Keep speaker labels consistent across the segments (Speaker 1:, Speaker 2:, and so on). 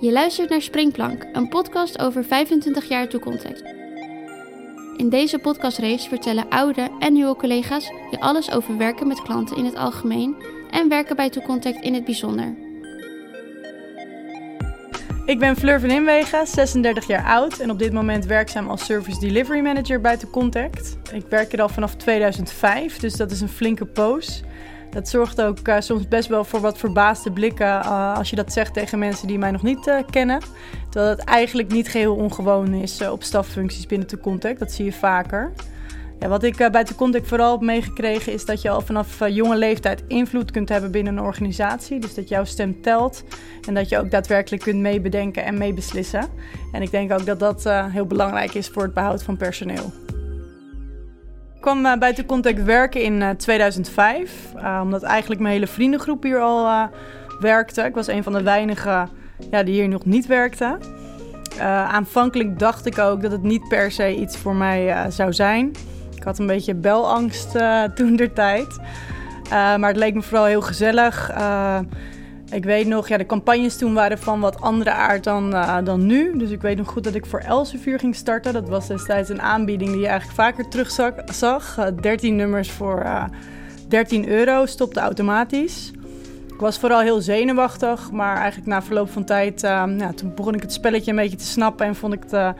Speaker 1: Je luistert naar Springplank, een podcast over 25 jaar toekomst. In deze podcastrace vertellen oude en nieuwe collega's je alles over werken met klanten in het algemeen en werken bij Toecontact in het bijzonder.
Speaker 2: Ik ben Fleur van Inwegen, 36 jaar oud en op dit moment werkzaam als Service Delivery Manager bij Toecontact. Ik werk er al vanaf 2005, dus dat is een flinke poos. Dat zorgt ook uh, soms best wel voor wat verbaasde blikken uh, als je dat zegt tegen mensen die mij nog niet uh, kennen. Terwijl het eigenlijk niet geheel ongewoon is op staffuncties binnen de contact. Dat zie je vaker. Ja, wat ik bij de contact vooral heb meegekregen is dat je al vanaf jonge leeftijd invloed kunt hebben binnen een organisatie. Dus dat jouw stem telt en dat je ook daadwerkelijk kunt meebedenken en meebeslissen. En ik denk ook dat dat heel belangrijk is voor het behoud van personeel. Kwam uh, de Contact werken in uh, 2005, uh, omdat eigenlijk mijn hele vriendengroep hier al werkte. Ik was een van de weinigen ja, die hier nog niet werkte. aanvankelijk dacht ik ook dat het niet per se iets voor mij zou zijn. Ik had een beetje belangst toen der tijd. maar het leek me vooral heel gezellig. Ik weet nog, ja, de campagnes toen waren van wat andere aard dan, uh, dan nu. Dus ik weet nog goed dat ik voor Elsevier ging starten. Dat was destijds een aanbieding die je eigenlijk vaker terugzag. Uh, 13 nummers voor uh, 13 euro, stopte automatisch. Ik was vooral heel zenuwachtig, maar eigenlijk na verloop van tijd... toen begon ik het spelletje een beetje te snappen en vond ik het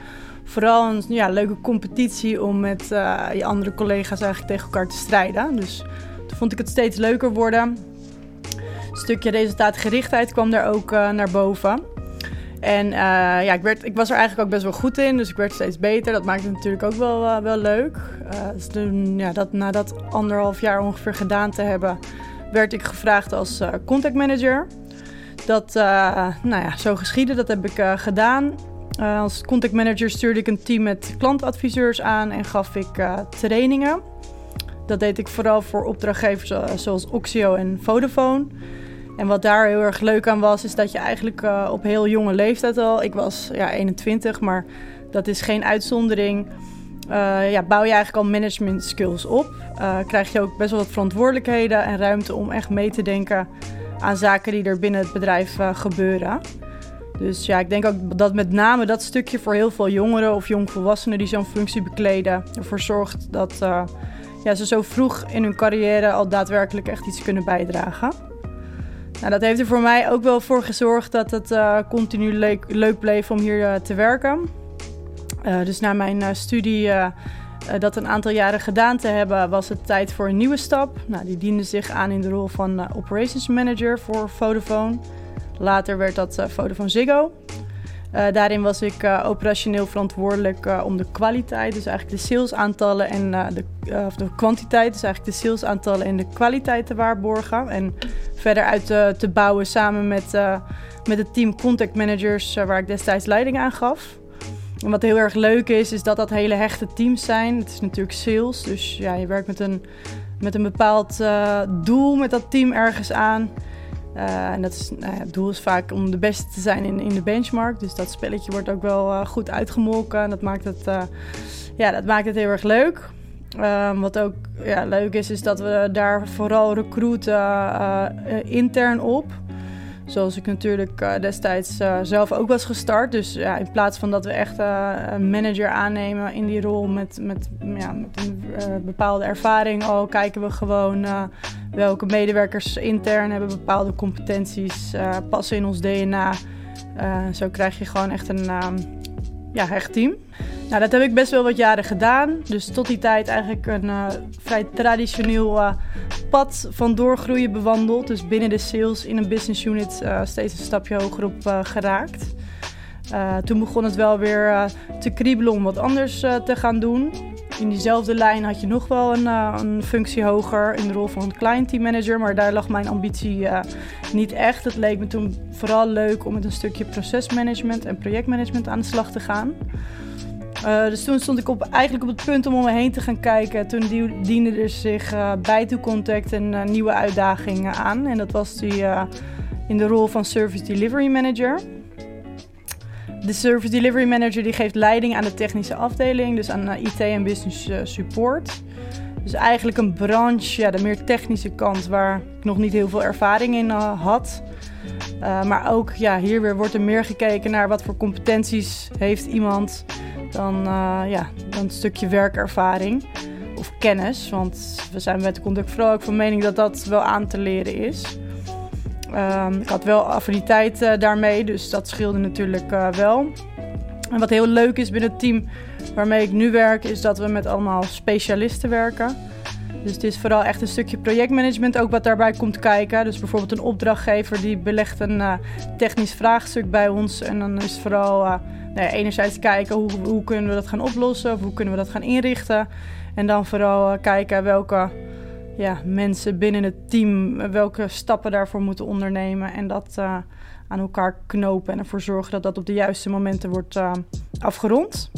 Speaker 2: vooral een ja, leuke competitie... om met je andere collega's eigenlijk tegen elkaar te strijden. Dus toen vond ik het steeds leuker worden stukje resultaatgerichtheid kwam daar ook uh, naar boven. En uh, ja, ik, werd, ik was er eigenlijk ook best wel goed in, dus ik werd steeds beter. Dat maakte het natuurlijk ook wel, uh, wel leuk. dus ja, dat, na dat anderhalf jaar ongeveer gedaan te hebben, werd ik gevraagd als contact manager. Dat, nou ja, zo geschieden, dat heb ik gedaan. als contact manager stuurde ik een team met klantadviseurs aan en gaf ik trainingen. Dat deed ik vooral voor opdrachtgevers zoals Oxio en Vodafone. En wat daar heel erg leuk aan was, is dat je eigenlijk uh, op heel jonge leeftijd al, ik was ja, 21, maar dat is geen uitzondering, uh, ja, bouw je eigenlijk al management skills op. Uh, krijg je ook best wel wat verantwoordelijkheden en ruimte om echt mee te denken aan zaken die er binnen het bedrijf gebeuren. Dus ja, ik denk ook dat met name dat stukje voor heel veel jongeren of jongvolwassenen die zo'n functie bekleden, ervoor zorgt dat ja, ze zo vroeg in hun carrière al daadwerkelijk echt iets kunnen bijdragen. Nou, dat heeft er voor mij ook wel voor gezorgd dat het uh, continu leuk, bleef om hier uh, te werken. Uh, dus na mijn studie dat een aantal jaren gedaan te hebben, was het tijd voor een nieuwe stap. Nou, die diende zich aan in de rol van Operations Manager voor Vodafone. Later werd dat Vodafone Ziggo. Uh, daarin was ik uh, operationeel verantwoordelijk uh, om de kwaliteit, dus eigenlijk de salesaantallen en de, of de kwantiteit, dus eigenlijk de salesaantallen en de kwaliteit te waarborgen. En verder uit te bouwen samen met, met het team contact managers waar ik destijds leiding aan gaf. En wat heel erg leuk is, is dat dat hele hechte teams zijn. Het is natuurlijk sales, dus ja, je werkt met een, met een bepaald doel met dat team ergens aan. Uh, en dat is, nou ja, het doel is vaak om de beste te zijn in, in de benchmark. Dus dat spelletje wordt ook wel uh, goed uitgemolken. En dat maakt het, uh, ja, dat maakt het heel erg leuk. Ehm, wat ook ja, leuk is, is dat we daar vooral recruiten intern op. Zoals ik natuurlijk destijds zelf ook was gestart. Dus ja, in plaats van dat we echt een manager aannemen in die rol met, met, ja, met een bepaalde ervaring al, kijken we gewoon welke medewerkers intern hebben bepaalde competenties, passen in ons DNA. zo krijg je gewoon echt een ehm, ja, hecht team. Nou, dat heb ik best wel wat jaren gedaan. Dus tot die tijd eigenlijk een uh, vrij traditioneel pad van doorgroeien bewandeld. Dus binnen de sales in een business unit steeds een stapje hogerop geraakt. toen begon het wel weer te kriebelen om wat anders te gaan doen. In diezelfde lijn had je nog wel een, een functie hoger in de rol van client team manager. Maar daar lag mijn ambitie niet echt. Het leek me toen vooral leuk om met een stukje procesmanagement en projectmanagement aan de slag te gaan. Uh, dus toen stond ik op, eigenlijk op het punt om om me heen te gaan kijken. Toen diende er zich bij Contact een nieuwe uitdaging aan. En dat was die in de rol van Service Delivery Manager. De Service Delivery Manager die geeft leiding aan de technische afdeling, dus aan IT en business support. Dus eigenlijk een branche, ja, de meer technische kant, waar ik nog niet heel veel ervaring in uh, had. Maar ook ja, hier weer wordt er meer gekeken naar wat voor competenties heeft iemand dan, ja, dan een stukje werkervaring of kennis. Want we zijn met de conduct vooral ook van mening dat dat wel aan te leren is. Um, ik had wel affiniteit uh, daarmee, dus dat scheelde natuurlijk wel. En wat heel leuk is binnen het team waarmee ik nu werk, is dat we met allemaal specialisten werken. Dus het is vooral echt een stukje projectmanagement ook wat daarbij komt kijken. Dus bijvoorbeeld een opdrachtgever die belegt een uh, technisch vraagstuk bij ons. En dan is vooral uh, nou enerzijds kijken hoe, hoe kunnen we dat gaan oplossen of hoe kunnen we dat gaan inrichten. En dan vooral kijken welke ja, mensen binnen het team welke stappen daarvoor moeten ondernemen. En dat aan elkaar knopen en ervoor zorgen dat dat op de juiste momenten wordt afgerond.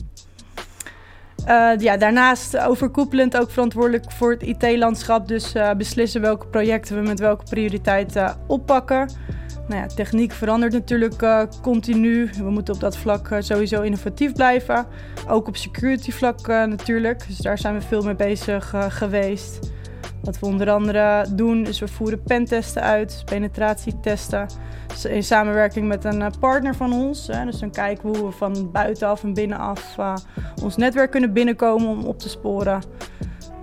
Speaker 2: Uh, ja, daarnaast overkoepelend ook verantwoordelijk voor het IT-landschap. Dus beslissen welke projecten we met welke prioriteiten uh, oppakken. Nou ja, techniek verandert natuurlijk continu. We moeten op dat vlak sowieso innovatief blijven. Ook op security vlak natuurlijk. Dus daar zijn we veel mee bezig geweest. Wat we onder andere doen is we voeren pentesten uit, penetratietesten. In samenwerking met een partner van ons. Dus dan kijken we hoe we van buitenaf en binnenaf uh, ons netwerk kunnen binnenkomen om op te sporen.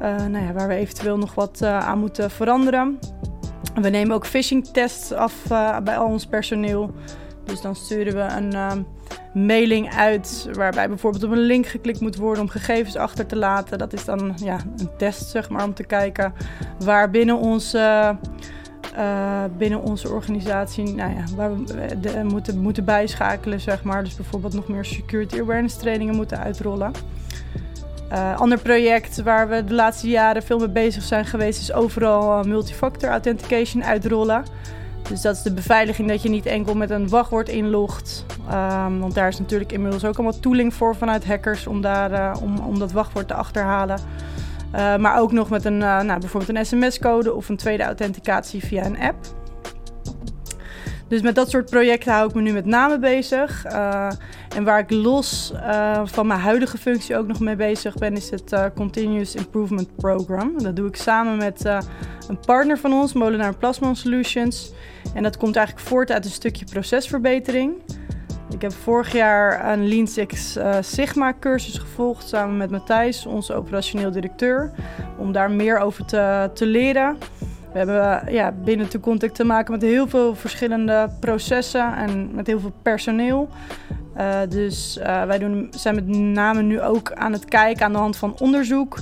Speaker 2: Uh, nou ja, waar we eventueel nog wat aan moeten veranderen. We nemen ook phishing tests af bij al ons personeel. Dus dan sturen we een mailing uit waarbij bijvoorbeeld op een link geklikt moet worden om gegevens achter te laten. Dat is dan ja, een test zeg maar om te kijken waar binnen onze, uh, binnen onze organisatie nou ja, waar we de, moeten, moeten bijschakelen zeg maar. Dus bijvoorbeeld nog meer security awareness trainingen moeten uitrollen. Uh, ander project waar we de laatste jaren veel mee bezig zijn geweest is overal multifactor authentication uitrollen. Dus dat is de beveiliging dat je niet enkel met een wachtwoord inlogt. Um, want daar is natuurlijk inmiddels ook allemaal tooling voor vanuit hackers om, daar, uh, om, om dat wachtwoord te achterhalen. Uh, maar ook nog met een, uh, nou, bijvoorbeeld een sms-code of een tweede authenticatie via een app. Dus met dat soort projecten hou ik me nu met name bezig. Uh, en waar ik los uh, van mijn huidige functie ook nog mee bezig ben, is het uh, Continuous Improvement Program. Dat doe ik samen met een partner van ons, Molenaar Plasmon Solutions. En dat komt eigenlijk voort uit een stukje procesverbetering. Ik heb vorig jaar een Lean Six Sigma cursus gevolgd samen met Matthijs, onze operationeel directeur, om daar meer over te, te leren. We hebben ja, binnen de contact te maken met heel veel verschillende processen en met heel veel personeel. Uh, dus uh, wij doen, zijn met name nu ook aan het kijken aan de hand van onderzoek.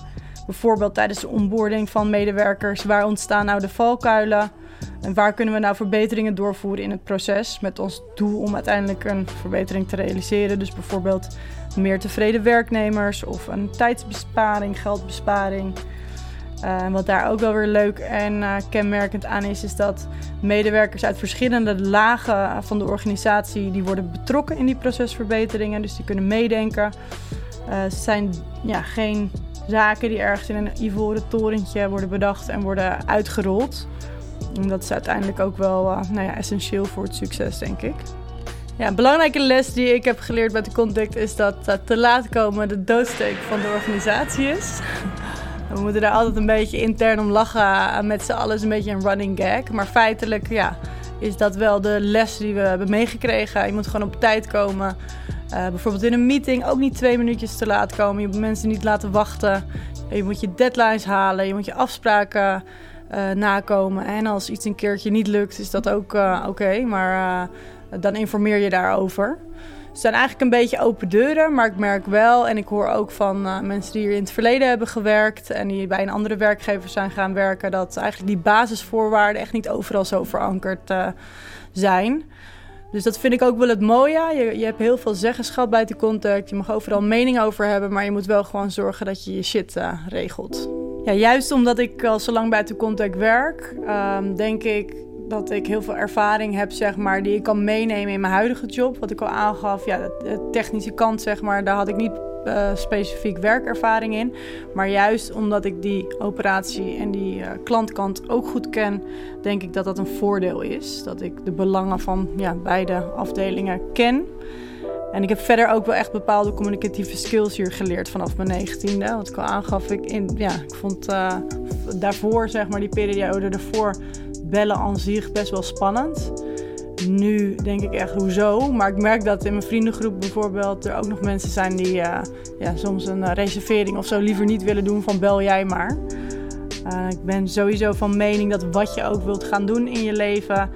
Speaker 2: Bijvoorbeeld tijdens de onboarding van medewerkers. Waar ontstaan nou de valkuilen? En waar kunnen we nou verbeteringen doorvoeren in het proces? Met ons doel om uiteindelijk een verbetering te realiseren. Dus bijvoorbeeld meer tevreden werknemers of een tijdsbesparing, geldbesparing. Uh, wat daar ook wel weer leuk en uh, kenmerkend aan is, is dat medewerkers uit verschillende lagen van de organisatie die worden betrokken in die procesverbeteringen. Dus die kunnen meedenken. Het zijn ja, geen zaken die ergens in een ivoren torentje worden bedacht en worden uitgerold. En dat is uiteindelijk ook wel nou ja, essentieel voor het succes, denk ik. Ja, een belangrijke les die ik heb geleerd bij de Contact is dat te laat komen de doodsteek van de organisatie is. We moeten daar altijd een beetje intern om lachen. Met z'n allen een beetje een running gag. Maar feitelijk ja, is dat wel de les die we hebben meegekregen. Je moet gewoon op tijd komen. Uh, bijvoorbeeld in een meeting ook niet twee minuutjes te laat komen. Je moet mensen niet laten wachten. Je moet je deadlines halen. Je moet je afspraken uh, nakomen. En als iets een keertje niet lukt, is dat ook oké. Maar dan informeer je daarover. Het zijn eigenlijk een beetje open deuren, maar ik merk wel en ik hoor ook van uh, mensen die hier in het verleden hebben gewerkt en die bij een andere werkgever zijn gaan werken, dat eigenlijk die basisvoorwaarden echt niet overal zo verankerd uh, zijn. Dus dat vind ik ook wel het mooie. Je, je hebt heel veel zeggenschap bij de contact. Je mag overal mening over hebben, maar je moet wel gewoon zorgen dat je je shit uh, regelt. Ja, juist omdat ik al zo lang bij de contact werk, um, denk ik dat ik heel veel ervaring heb, zeg maar, die ik kan meenemen in mijn huidige job. Wat ik al aangaf, ja, de technische kant, zeg maar, daar had ik niet uh, specifiek werkervaring in. Maar juist omdat ik die operatie en die uh, klantkant ook goed ken, denk ik dat dat een voordeel is. Dat ik de belangen van ja, beide afdelingen ken. En ik heb verder ook wel echt bepaalde communicatieve skills hier geleerd vanaf mijn negentiende. Wat ik al aangaf, ik, in, ja, ik vond uh, daarvoor, zeg maar, die periode ervoor bellen aan zich best wel spannend. Nu denk ik echt, hoezo? Maar ik merk dat in mijn vriendengroep bijvoorbeeld er ook nog mensen zijn die uh, ja, soms een reservering of zo liever niet willen doen van bel jij maar. Uh, ik ben sowieso van mening dat wat je ook wilt gaan doen in je leven,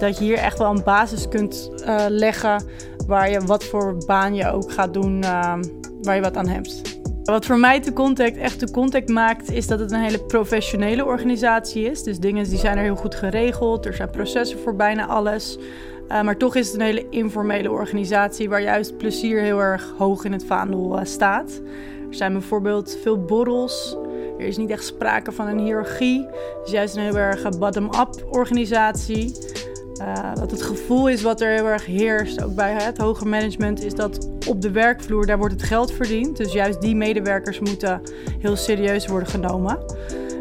Speaker 2: dat je hier echt wel een basis kunt leggen waar je wat voor baan je ook gaat doen, waar je wat aan hebt. Wat voor mij de Contact echt de Contact maakt, is dat het een hele professionele organisatie is. Dus dingen die zijn er heel goed geregeld, er zijn processen voor bijna alles. Uh, maar toch is het een hele informele organisatie waar juist plezier heel erg hoog in het vaandel uh, staat. Er zijn bijvoorbeeld veel borrels. Er is niet echt sprake van een hiërarchie. Het is juist een heel erg bottom-up organisatie. Uh, wat het gevoel is wat er heel erg heerst, ook bij het hoger management, is dat op de werkvloer daar wordt het geld verdiend. Dus juist die medewerkers moeten heel serieus worden genomen.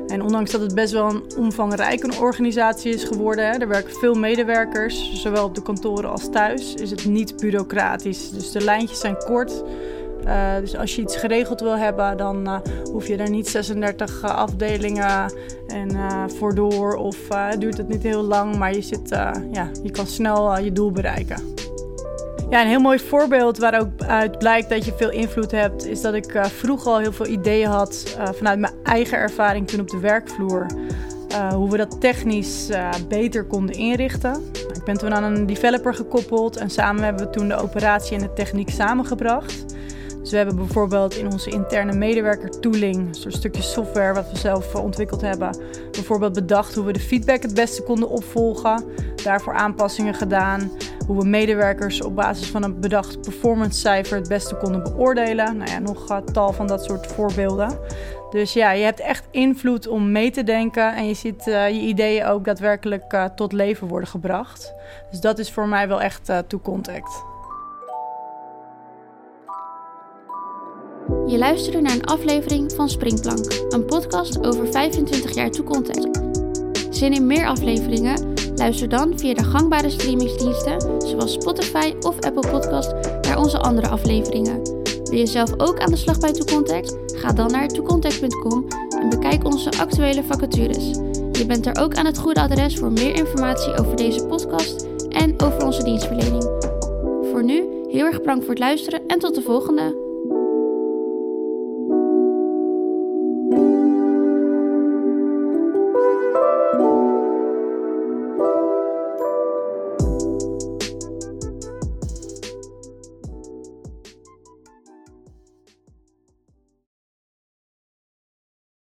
Speaker 2: En ondanks dat het best wel een omvangrijke organisatie is geworden, hè, er werken veel medewerkers, zowel op de kantoren als thuis, is het niet bureaucratisch. Dus de lijntjes zijn kort. Uh, dus als je iets geregeld wil hebben, dan uh, hoef je er niet 36 uh, afdelingen en voor door of duurt het niet heel lang, maar je, zit, ja, je kan snel je doel bereiken. Ja, een heel mooi voorbeeld waar ook uit blijkt dat je veel invloed hebt, is dat ik vroeger al heel veel ideeën had vanuit mijn eigen ervaring toen op de werkvloer. hoe we dat technisch beter konden inrichten. Ik ben toen aan een developer gekoppeld en samen hebben we toen de operatie en de techniek samengebracht. Dus we hebben bijvoorbeeld in onze interne medewerker tooling, zo'n stukje software wat we zelf ontwikkeld hebben, bijvoorbeeld bedacht hoe we de feedback het beste konden opvolgen, daarvoor aanpassingen gedaan, hoe we medewerkers op basis van een bedacht performance cijfer het beste konden beoordelen. Nou ja, nog uh, tal van dat soort voorbeelden. Dus ja, je hebt echt invloed om mee te denken en je ziet uh, je ideeën ook daadwerkelijk uh, tot leven worden gebracht. Dus dat is voor mij wel echt to contact.
Speaker 1: Je luisterde naar een aflevering van Springplank, een podcast over 25 jaar toekomst. Zin in meer afleveringen? Luister dan via de gangbare streamingsdiensten zoals Spotify of Apple Podcast naar onze andere afleveringen. Wil je zelf ook aan de slag bij Toecontact? Ga dan naar toecontact.com en bekijk onze actuele vacatures. Je bent er ook aan het goede adres voor meer informatie over deze podcast en over onze dienstverlening. Voor nu, heel erg bedankt voor het luisteren en tot de volgende!